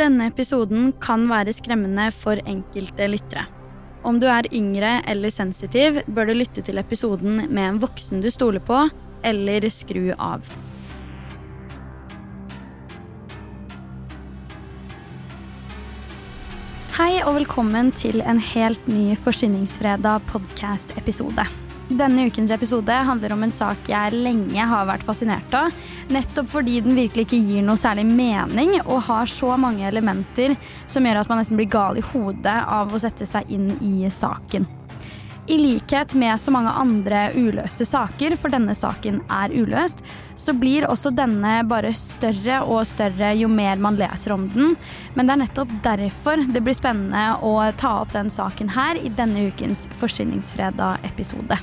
Denne episoden kan være skremmende for enkelte lyttere. Om du er yngre eller sensitiv, bør du lytte til episoden med en voksen du stoler på, eller skru av. Hei og velkommen til en helt ny Forsyningsfredag podcast-episode. Denne ukens episode handler om en sak jeg lenge har vært fascinert av. Nettopp fordi den virkelig ikke gir noe særlig mening og har så mange elementer som gjør at man nesten blir gal i hodet av å sette seg inn i saken. I likhet med så mange andre uløste saker, for denne saken er uløst, så blir også denne bare større og større jo mer man leser om den. Men det er nettopp derfor det blir spennende å ta opp den saken her i denne ukens Forsvinningsfredag-episode.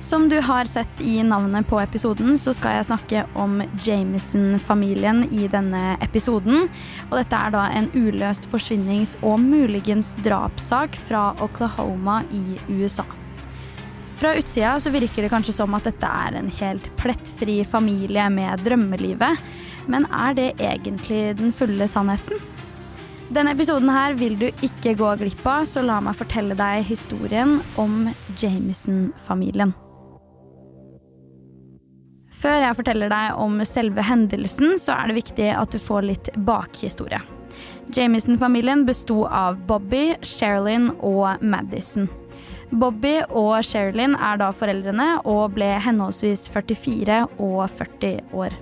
Som du har sett i navnet på episoden, så skal jeg snakke om Jameson-familien i denne episoden. Og dette er da en uløst forsvinnings- og muligens drapssak fra Oklahoma i USA. Fra utsida så virker det kanskje som at dette er en helt plettfri familie med drømmelivet. Men er det egentlig den fulle sannheten? Denne episoden her vil du ikke gå glipp av, så la meg fortelle deg historien om Jameson-familien. Før jeg forteller deg om selve hendelsen, så er det viktig at du får litt bakhistorie. Jamison-familien besto av Bobby, Sherilyn og Madison. Bobby og Sherilyn er da foreldrene og ble henholdsvis 44 og 40 år.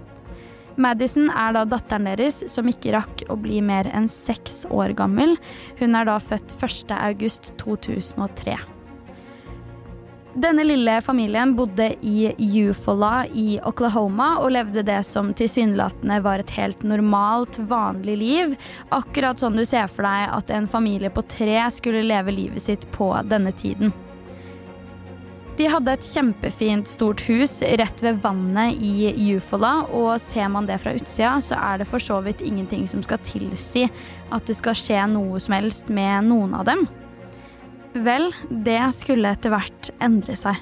Madison er da datteren deres, som ikke rakk å bli mer enn seks år gammel. Hun er da født 1. august 2003. Denne lille familien bodde i Ufola i Oklahoma og levde det som tilsynelatende var et helt normalt, vanlig liv. Akkurat sånn du ser for deg at en familie på tre skulle leve livet sitt på denne tiden. De hadde et kjempefint, stort hus rett ved vannet i Ufola, og ser man det fra utsida, så er det for så vidt ingenting som skal tilsi at det skal skje noe som helst med noen av dem. Vel, det skulle etter hvert endre seg.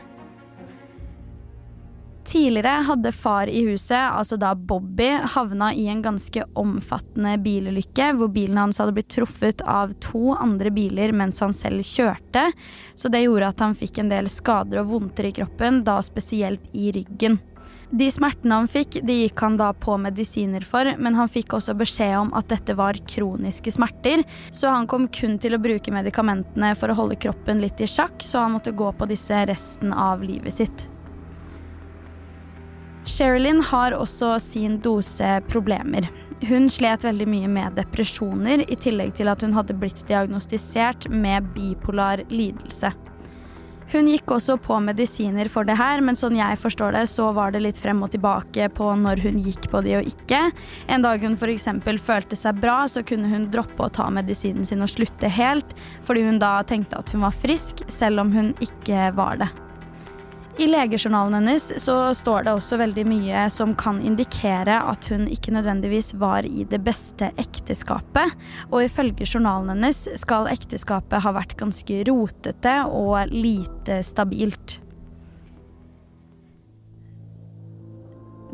Tidligere hadde far i huset, altså da Bobby, havna i en ganske omfattende bilulykke, hvor bilen hans hadde blitt truffet av to andre biler mens han selv kjørte, så det gjorde at han fikk en del skader og vondter i kroppen, da spesielt i ryggen. De smertene han fikk, de gikk han da på medisiner for, men han fikk også beskjed om at dette var kroniske smerter, så han kom kun til å bruke medikamentene for å holde kroppen litt i sjakk, så han måtte gå på disse resten av livet sitt. Sherilyn har også sin dose problemer. Hun slet veldig mye med depresjoner, i tillegg til at hun hadde blitt diagnostisert med bipolar lidelse. Hun gikk også på medisiner for det her, men sånn jeg forstår det, så var det litt frem og tilbake på når hun gikk på de og ikke. En dag hun f.eks. følte seg bra, så kunne hun droppe å ta medisinen sin og slutte helt, fordi hun da tenkte at hun var frisk, selv om hun ikke var det. I legejournalen hennes så står det også veldig mye som kan indikere at hun ikke nødvendigvis var i det beste ekteskapet, og ifølge journalen hennes skal ekteskapet ha vært ganske rotete og lite stabilt.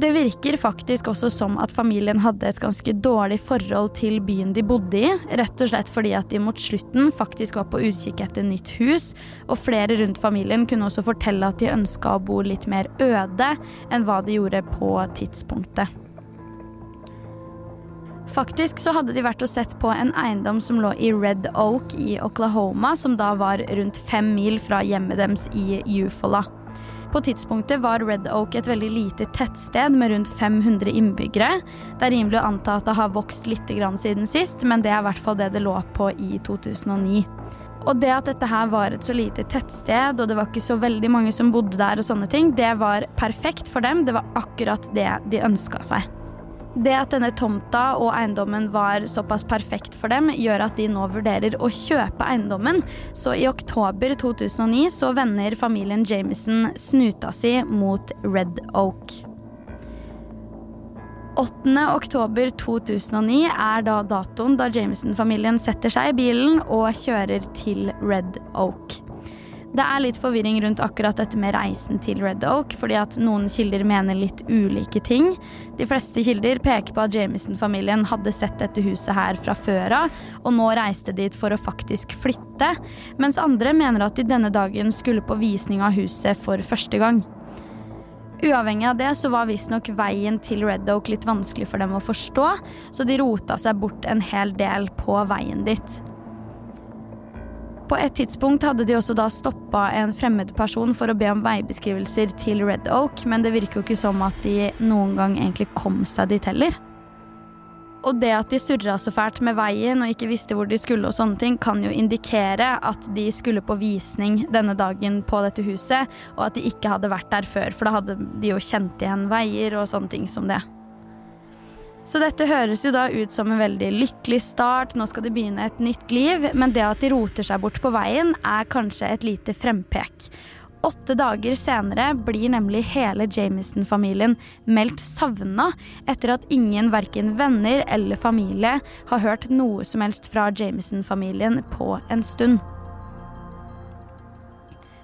Det virker faktisk også som at familien hadde et ganske dårlig forhold til byen de bodde i, rett og slett fordi at de mot slutten faktisk var på utkikk etter nytt hus, og flere rundt familien kunne også fortelle at de ønska å bo litt mer øde enn hva de gjorde på tidspunktet. Faktisk så hadde de vært og sett på en eiendom som lå i Red Oak i Oklahoma, som da var rundt fem mil fra hjemmet deres i Eufaula. På tidspunktet var Red Oak et veldig lite tettsted med rundt 500 innbyggere. Det er rimelig å anta at det har vokst litt siden sist, men det er i hvert fall det det lå på i 2009. Og det at dette her var et så lite tettsted, og det var ikke så veldig mange som bodde der, og sånne ting, det var perfekt for dem. Det var akkurat det de ønska seg. Det at denne tomta og eiendommen var såpass perfekt for dem, gjør at de nå vurderer å kjøpe eiendommen. Så i oktober 2009 så vender familien Jameson snuta si mot Red Oak. 8. oktober 2009 er da datoen da Jameson-familien setter seg i bilen og kjører til Red Oak. Det er litt forvirring rundt akkurat dette med reisen til Red Oak, fordi at noen kilder mener litt ulike ting. De fleste kilder peker på at Jamison-familien hadde sett dette huset her fra før av, og nå reiste dit for å faktisk flytte, mens andre mener at de denne dagen skulle på visning av huset for første gang. Uavhengig av det så var visstnok veien til Red Oak litt vanskelig for dem å forstå, så de rota seg bort en hel del på veien dit. På et tidspunkt hadde de også da stoppa en fremmed person for å be om veibeskrivelser til Red Oak, men det virker jo ikke som at de noen gang egentlig kom seg dit heller. Og det at de surra så fælt med veien og ikke visste hvor de skulle, og sånne ting, kan jo indikere at de skulle på visning denne dagen på dette huset, og at de ikke hadde vært der før, for da hadde de jo kjent igjen veier og sånne ting som det. Så dette høres jo da ut som en veldig lykkelig start, nå skal de begynne et nytt liv, men det at de roter seg bort på veien, er kanskje et lite frempek. Åtte dager senere blir nemlig hele Jameson-familien meldt savna etter at ingen verken venner eller familie har hørt noe som helst fra Jameson-familien på en stund.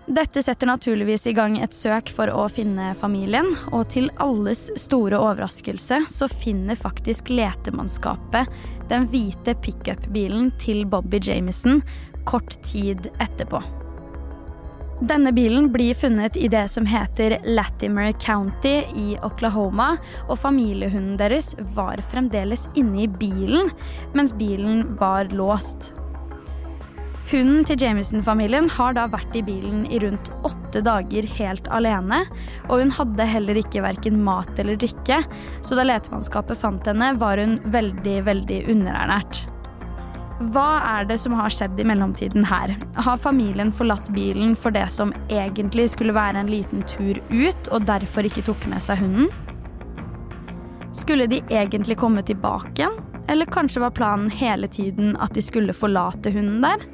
Dette setter naturligvis i gang et søk for å finne familien, og til alles store overraskelse så finner faktisk letemannskapet den hvite pickup-bilen til Bobby Jamison kort tid etterpå. Denne bilen blir funnet i det som heter Latimer County i Oklahoma, og familiehunden deres var fremdeles inne i bilen, mens bilen var låst. Hunden til Jamison-familien har da vært i bilen i rundt åtte dager helt alene, og hun hadde heller ikke verken mat eller drikke, så da letemannskapet fant henne, var hun veldig, veldig underernært. Hva er det som har skjedd i mellomtiden her? Har familien forlatt bilen for det som egentlig skulle være en liten tur ut, og derfor ikke tok med seg hunden? Skulle de egentlig komme tilbake? Eller kanskje var planen hele tiden at de skulle forlate hunden der?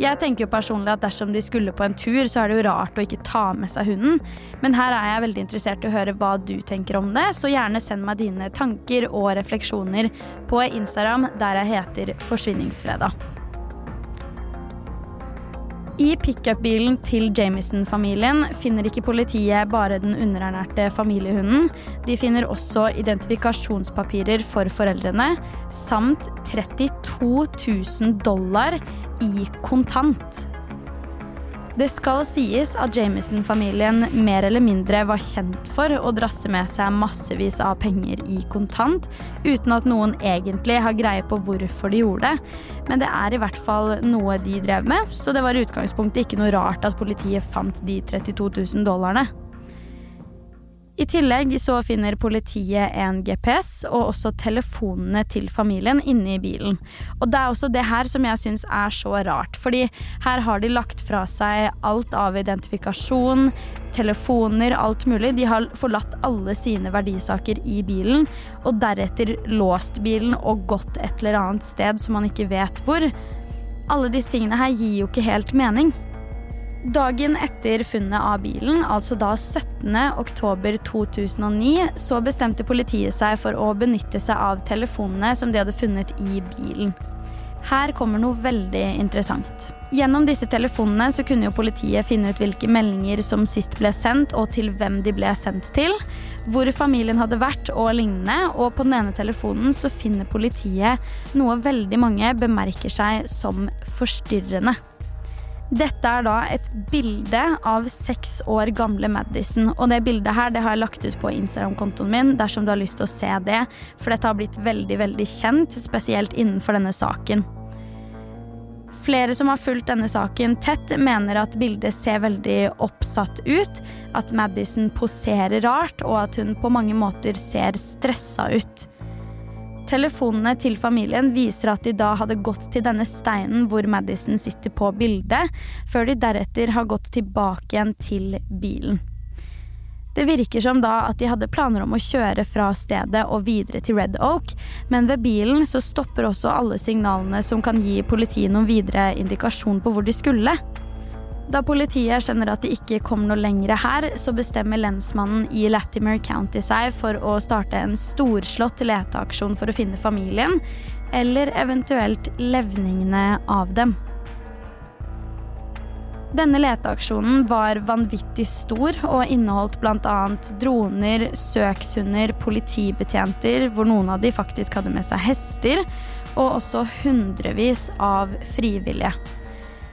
Jeg tenker jo personlig at dersom de skulle på en tur, så er det jo rart å ikke ta med seg hunden. Men her er jeg veldig interessert i å høre hva du tenker om det, så gjerne send meg dine tanker og refleksjoner på Instagram, der jeg heter Forsvinningsfredag. I pickupbilen til Jamison-familien finner ikke politiet bare den underernærte familiehunden. De finner også identifikasjonspapirer for foreldrene, samt 32 000 dollar i kontant. Det skal sies at Jamison-familien mer eller mindre var kjent for å drasse med seg massevis av penger i kontant, uten at noen egentlig har greie på hvorfor de gjorde det. Men det er i hvert fall noe de drev med, så det var i utgangspunktet ikke noe rart at politiet fant de 32 000 dollarene. I tillegg så finner politiet en GPS og også telefonene til familien inne i bilen. Og det er også det her som jeg syns er så rart, fordi her har de lagt fra seg alt av identifikasjon, telefoner, alt mulig. De har forlatt alle sine verdisaker i bilen, og deretter låst bilen og gått et eller annet sted som man ikke vet hvor. Alle disse tingene her gir jo ikke helt mening. Dagen etter funnet av bilen, altså da 17. oktober 2009, så bestemte politiet seg for å benytte seg av telefonene som de hadde funnet i bilen. Her kommer noe veldig interessant. Gjennom disse telefonene så kunne jo politiet finne ut hvilke meldinger som sist ble sendt, og til hvem de ble sendt til, hvor familien hadde vært og lignende. Og på den ene telefonen så finner politiet noe veldig mange bemerker seg som forstyrrende. Dette er da et bilde av seks år gamle Madison. Og det bildet her det har jeg lagt ut på Instagram-kontoen min dersom du har lyst til å se det. For dette har blitt veldig, veldig kjent, spesielt innenfor denne saken. Flere som har fulgt denne saken tett, mener at bildet ser veldig oppsatt ut. At Madison poserer rart, og at hun på mange måter ser stressa ut. Telefonene til familien viser at de da hadde gått til denne steinen hvor Madison sitter på bildet, før de deretter har gått tilbake igjen til bilen. Det virker som da at de hadde planer om å kjøre fra stedet og videre til Red Oak, men ved bilen så stopper også alle signalene som kan gi politiet noen videre indikasjon på hvor de skulle. Da politiet skjønner at de ikke kommer noe lenger her, så bestemmer lensmannen i Latimer County seg for å starte en storslått leteaksjon for å finne familien, eller eventuelt levningene av dem. Denne leteaksjonen var vanvittig stor og inneholdt bl.a. droner, søkshunder, politibetjenter, hvor noen av de faktisk hadde med seg hester, og også hundrevis av frivillige.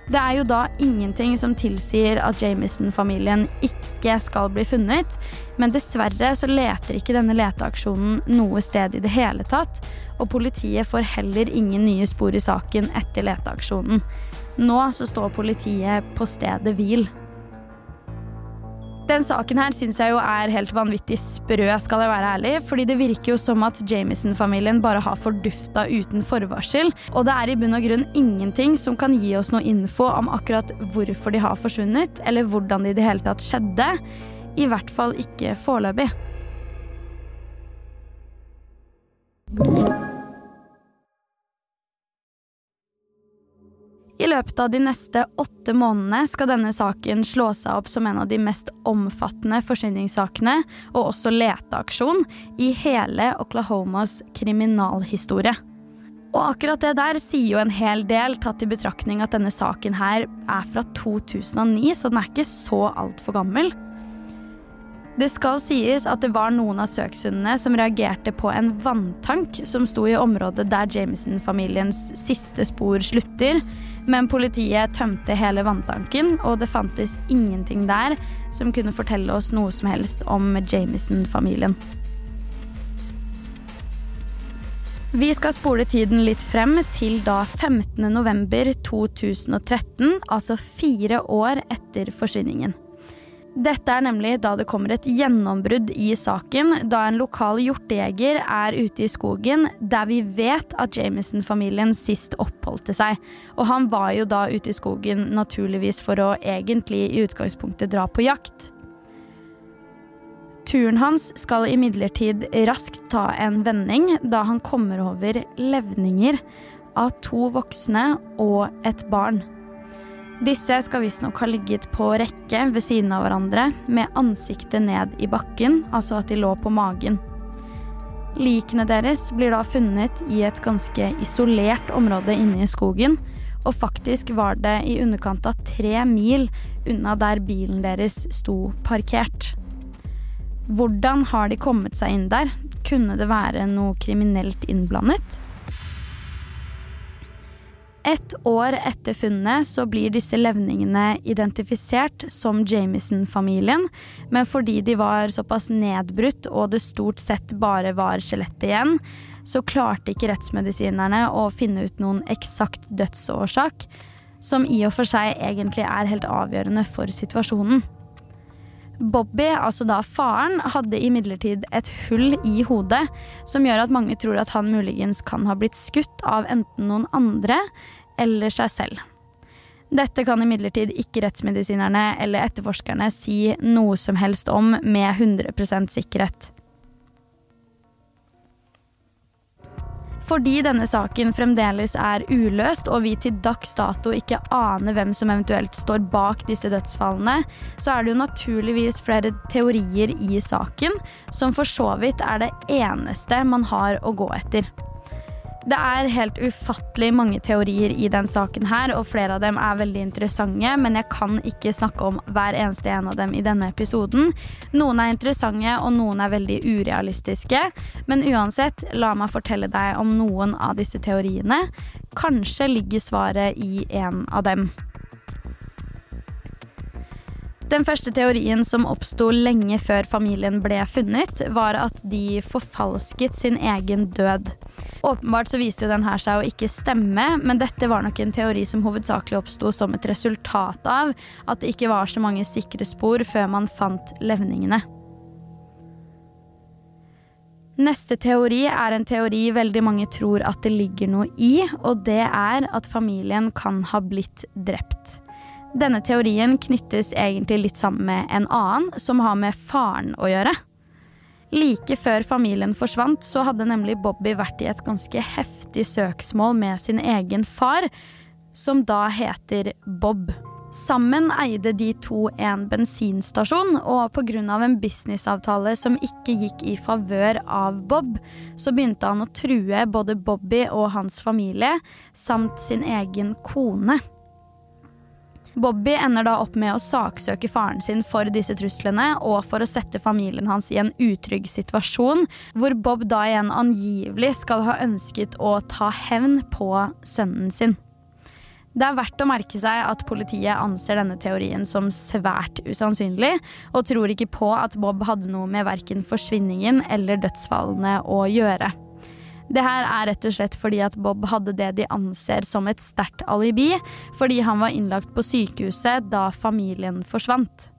Det er jo da ingenting som tilsier at Jamison-familien ikke skal bli funnet, men dessverre så leter ikke denne leteaksjonen noe sted i det hele tatt, og politiet får heller ingen nye spor i saken etter leteaksjonen. Nå så står politiet på stedet hvil. Den saken her syns jeg jo er helt vanvittig sprø, skal jeg være ærlig. Fordi det virker jo som at Jamison-familien bare har fordufta uten forvarsel. Og det er i bunn og grunn ingenting som kan gi oss noe info om akkurat hvorfor de har forsvunnet, eller hvordan det i det hele tatt skjedde. I hvert fall ikke foreløpig. I løpet av de neste åtte månedene skal denne saken slå seg opp som en av de mest omfattende forsvinningssakene og også leteaksjon i hele Oklahomas kriminalhistorie. Og akkurat det der sier jo en hel del, tatt i betraktning at denne saken her er fra 2009, så den er ikke så altfor gammel. Det skal sies at det var noen av søkshundene som reagerte på en vanntank som sto i området der Jameson-familiens siste spor slutter, men politiet tømte hele vanntanken, og det fantes ingenting der som kunne fortelle oss noe som helst om Jameson-familien. Vi skal spole tiden litt frem til da 15.11.2013, altså fire år etter forsvinningen. Dette er nemlig da det kommer et gjennombrudd i saken, da en lokal hjortejeger er ute i skogen der vi vet at Jameson-familien sist oppholdte seg. Og han var jo da ute i skogen naturligvis for å egentlig i utgangspunktet dra på jakt. Turen hans skal imidlertid raskt ta en vending da han kommer over levninger av to voksne og et barn. Disse skal visstnok ha ligget på rekke ved siden av hverandre med ansiktet ned i bakken, altså at de lå på magen. Likene deres blir da funnet i et ganske isolert område inne i skogen, og faktisk var det i underkant av tre mil unna der bilen deres sto parkert. Hvordan har de kommet seg inn der? Kunne det være noe kriminelt innblandet? Ett år etter funnet så blir disse levningene identifisert som Jamison-familien, men fordi de var såpass nedbrutt og det stort sett bare var skjelettet igjen, så klarte ikke rettsmedisinerne å finne ut noen eksakt dødsårsak, som i og for seg egentlig er helt avgjørende for situasjonen. Bobby, altså da faren, hadde imidlertid et hull i hodet som gjør at mange tror at han muligens kan ha blitt skutt av enten noen andre eller seg selv. Dette kan imidlertid ikke rettsmedisinerne eller etterforskerne si noe som helst om med 100% sikkerhet. Fordi denne saken fremdeles er uløst, og vi til dags dato ikke aner hvem som eventuelt står bak disse dødsfallene, så er det jo naturligvis flere teorier i saken, som for så vidt er det eneste man har å gå etter. Det er helt ufattelig mange teorier i den saken her, og flere av dem er veldig interessante, men jeg kan ikke snakke om hver eneste en av dem i denne episoden. Noen er interessante, og noen er veldig urealistiske. Men uansett, la meg fortelle deg om noen av disse teoriene. Kanskje ligger svaret i en av dem. Den første teorien som oppsto lenge før familien ble funnet, var at de forfalsket sin egen død. Åpenbart så viste jo den her seg å ikke stemme, men dette var nok en teori som hovedsakelig oppsto som et resultat av at det ikke var så mange sikre spor før man fant levningene. Neste teori er en teori veldig mange tror at det ligger noe i, og det er at familien kan ha blitt drept. Denne teorien knyttes egentlig litt sammen med en annen, som har med faren å gjøre. Like før familien forsvant, så hadde nemlig Bobby vært i et ganske heftig søksmål med sin egen far, som da heter Bob. Sammen eide de to en bensinstasjon, og pga. en businessavtale som ikke gikk i favør av Bob, så begynte han å true både Bobby og hans familie, samt sin egen kone. Bobby ender da opp med å saksøke faren sin for disse truslene og for å sette familien hans i en utrygg situasjon, hvor Bob da igjen angivelig skal ha ønsket å ta hevn på sønnen sin. Det er verdt å merke seg at politiet anser denne teorien som svært usannsynlig, og tror ikke på at Bob hadde noe med verken forsvinningen eller dødsfallene å gjøre. Det her er rett og slett fordi at Bob hadde det de anser som et sterkt alibi, fordi han var innlagt på sykehuset da familien forsvant.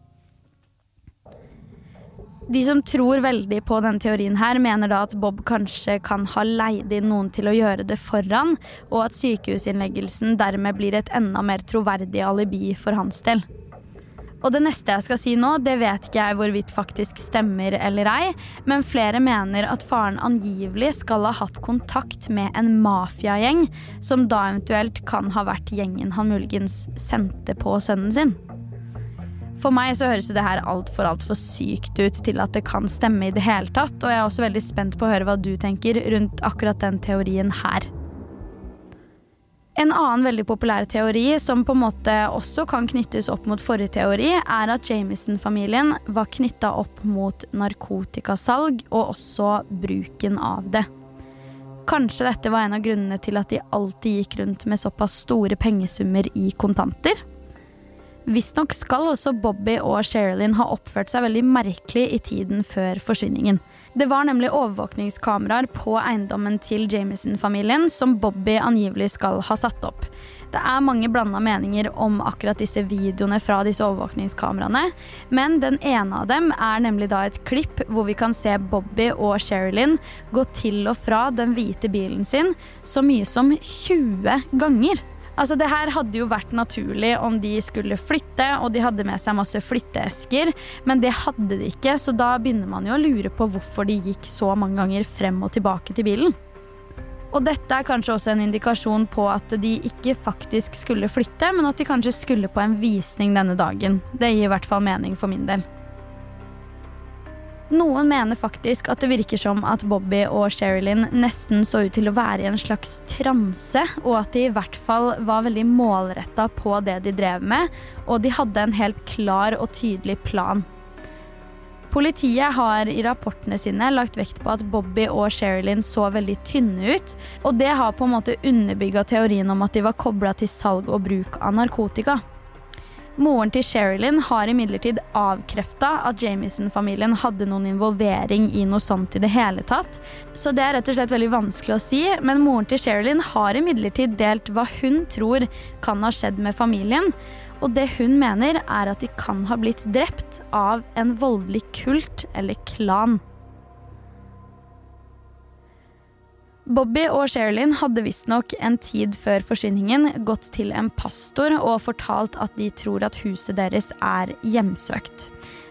De som tror veldig på denne teorien, her, mener da at Bob kanskje kan ha leid inn noen til å gjøre det for han, og at sykehusinnleggelsen dermed blir et enda mer troverdig alibi for hans del. Og det neste jeg skal si nå, det vet ikke jeg hvorvidt faktisk stemmer eller ei, men flere mener at faren angivelig skal ha hatt kontakt med en mafiagjeng, som da eventuelt kan ha vært gjengen han muligens sendte på sønnen sin. For meg så høres det her altfor altfor sykt ut til at det kan stemme i det hele tatt, og jeg er også veldig spent på å høre hva du tenker rundt akkurat den teorien her. En annen veldig populær teori, som på en måte også kan knyttes opp mot forrige teori, er at Jamison-familien var knytta opp mot narkotikasalg og også bruken av det. Kanskje dette var en av grunnene til at de alltid gikk rundt med såpass store pengesummer i kontanter? Visstnok skal også Bobby og Sherilyn ha oppført seg veldig merkelig i tiden før forsvinningen. Det var nemlig overvåkningskameraer på eiendommen til Jamison-familien som Bobby angivelig skal ha satt opp. Det er mange blanda meninger om akkurat disse videoene fra disse overvåkningskameraene, men den ene av dem er nemlig da et klipp hvor vi kan se Bobby og Sherilyn gå til og fra den hvite bilen sin så mye som 20 ganger. Altså Det her hadde jo vært naturlig om de skulle flytte, og de hadde med seg masse flytteesker, men det hadde de ikke, så da begynner man jo å lure på hvorfor de gikk så mange ganger frem og tilbake til bilen. Og dette er kanskje også en indikasjon på at de ikke faktisk skulle flytte, men at de kanskje skulle på en visning denne dagen. Det gir i hvert fall mening for min del. Noen mener faktisk at det virker som at Bobby og Sherilyn nesten så ut til å være i en slags transe, og at de i hvert fall var veldig målretta på det de drev med, og de hadde en helt klar og tydelig plan. Politiet har i rapportene sine lagt vekt på at Bobby og Sherilyn så veldig tynne ut, og det har på en måte underbygga teorien om at de var kobla til salg og bruk av narkotika. Moren til Sherilyn har imidlertid avkrefta at Jamison-familien hadde noen involvering i noe sånt i det hele tatt. Så det er rett og slett veldig vanskelig å si, men moren til Sherilyn har imidlertid delt hva hun tror kan ha skjedd med familien. Og det hun mener, er at de kan ha blitt drept av en voldelig kult eller klan. Bobby og Sherilyn hadde visstnok en tid før forsvinningen gått til en pastor og fortalt at de tror at huset deres er hjemsøkt.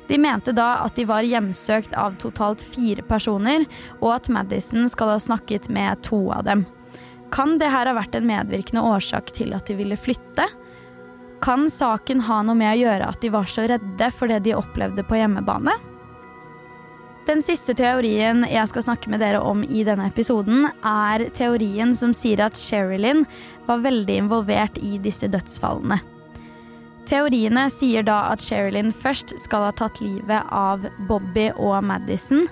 De mente da at de var hjemsøkt av totalt fire personer, og at Madison skal ha snakket med to av dem. Kan det her ha vært en medvirkende årsak til at de ville flytte? Kan saken ha noe med å gjøre at de var så redde for det de opplevde på hjemmebane? Den siste teorien jeg skal snakke med dere om i denne episoden, er teorien som sier at Sherilyn var veldig involvert i disse dødsfallene. Teoriene sier da at Sherilyn først skal ha tatt livet av Bobby og Madison,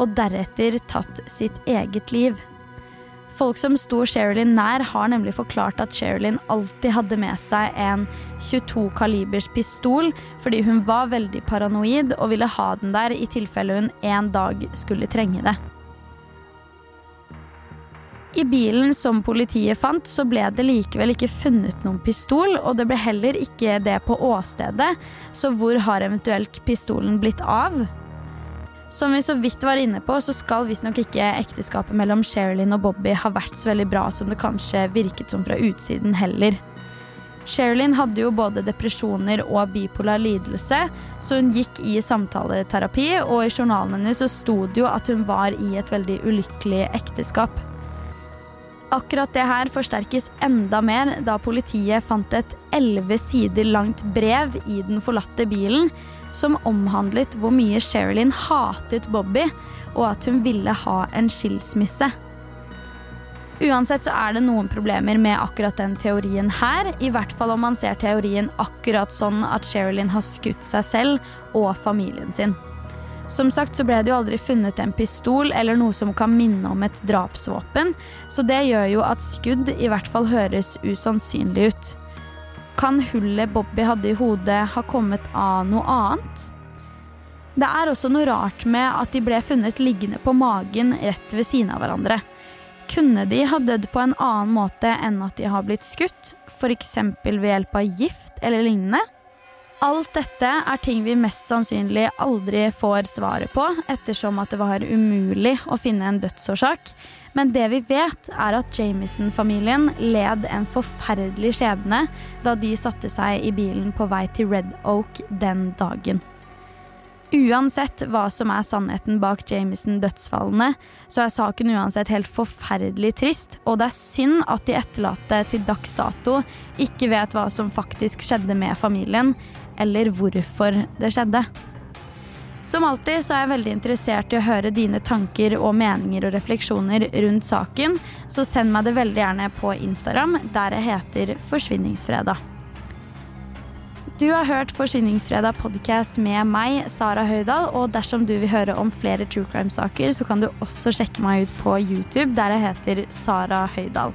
og deretter tatt sitt eget liv. Folk som sto Sherilyn nær, har nemlig forklart at Sherilyn alltid hadde med seg en 22 kalibers pistol fordi hun var veldig paranoid og ville ha den der i tilfelle hun en dag skulle trenge det. I bilen som politiet fant, så ble det likevel ikke funnet noen pistol, og det ble heller ikke det på åstedet, så hvor har eventuelt pistolen blitt av? Som vi så vidt var inne på, så skal visstnok ikke ekteskapet mellom Sherilyn og Bobby ha vært så veldig bra som det kanskje virket som fra utsiden heller. Sherilyn hadde jo både depresjoner og bipolar lidelse, så hun gikk i samtaleterapi, og i journalen hennes så sto det jo at hun var i et veldig ulykkelig ekteskap. Akkurat det her forsterkes enda mer da politiet fant et elleve sider langt brev i den forlatte bilen som omhandlet hvor mye Sherilyn hatet Bobby, og at hun ville ha en skilsmisse. Uansett så er det noen problemer med akkurat den teorien her. I hvert fall om man ser teorien akkurat sånn at Sherilyn har skutt seg selv og familien sin. Som sagt så ble det jo aldri funnet en pistol eller noe som kan minne om et drapsvåpen, så det gjør jo at skudd i hvert fall høres usannsynlig ut. Kan hullet Bobby hadde i hodet ha kommet av noe annet? Det er også noe rart med at de ble funnet liggende på magen rett ved siden av hverandre. Kunne de ha dødd på en annen måte enn at de har blitt skutt, f.eks. ved hjelp av gift eller lignende? Alt dette er ting vi mest sannsynlig aldri får svaret på, ettersom at det var umulig å finne en dødsårsak. Men det vi vet, er at Jamison-familien led en forferdelig skjebne da de satte seg i bilen på vei til Red Oak den dagen. Uansett hva som er sannheten bak Jamison-dødsfallene, så er saken uansett helt forferdelig trist, og det er synd at de etterlatte til dags dato ikke vet hva som faktisk skjedde med familien, eller hvorfor det skjedde. Som alltid så er jeg veldig interessert i å høre dine tanker og meninger og refleksjoner rundt saken, så send meg det veldig gjerne på Instagram, der jeg heter Forsvinningsfredag. Du har hørt Forsvinningsfredag podkast med meg, Sara Høydahl. Og dersom du vil høre om flere true crime-saker, så kan du også sjekke meg ut på YouTube, der jeg heter Sara Høydahl.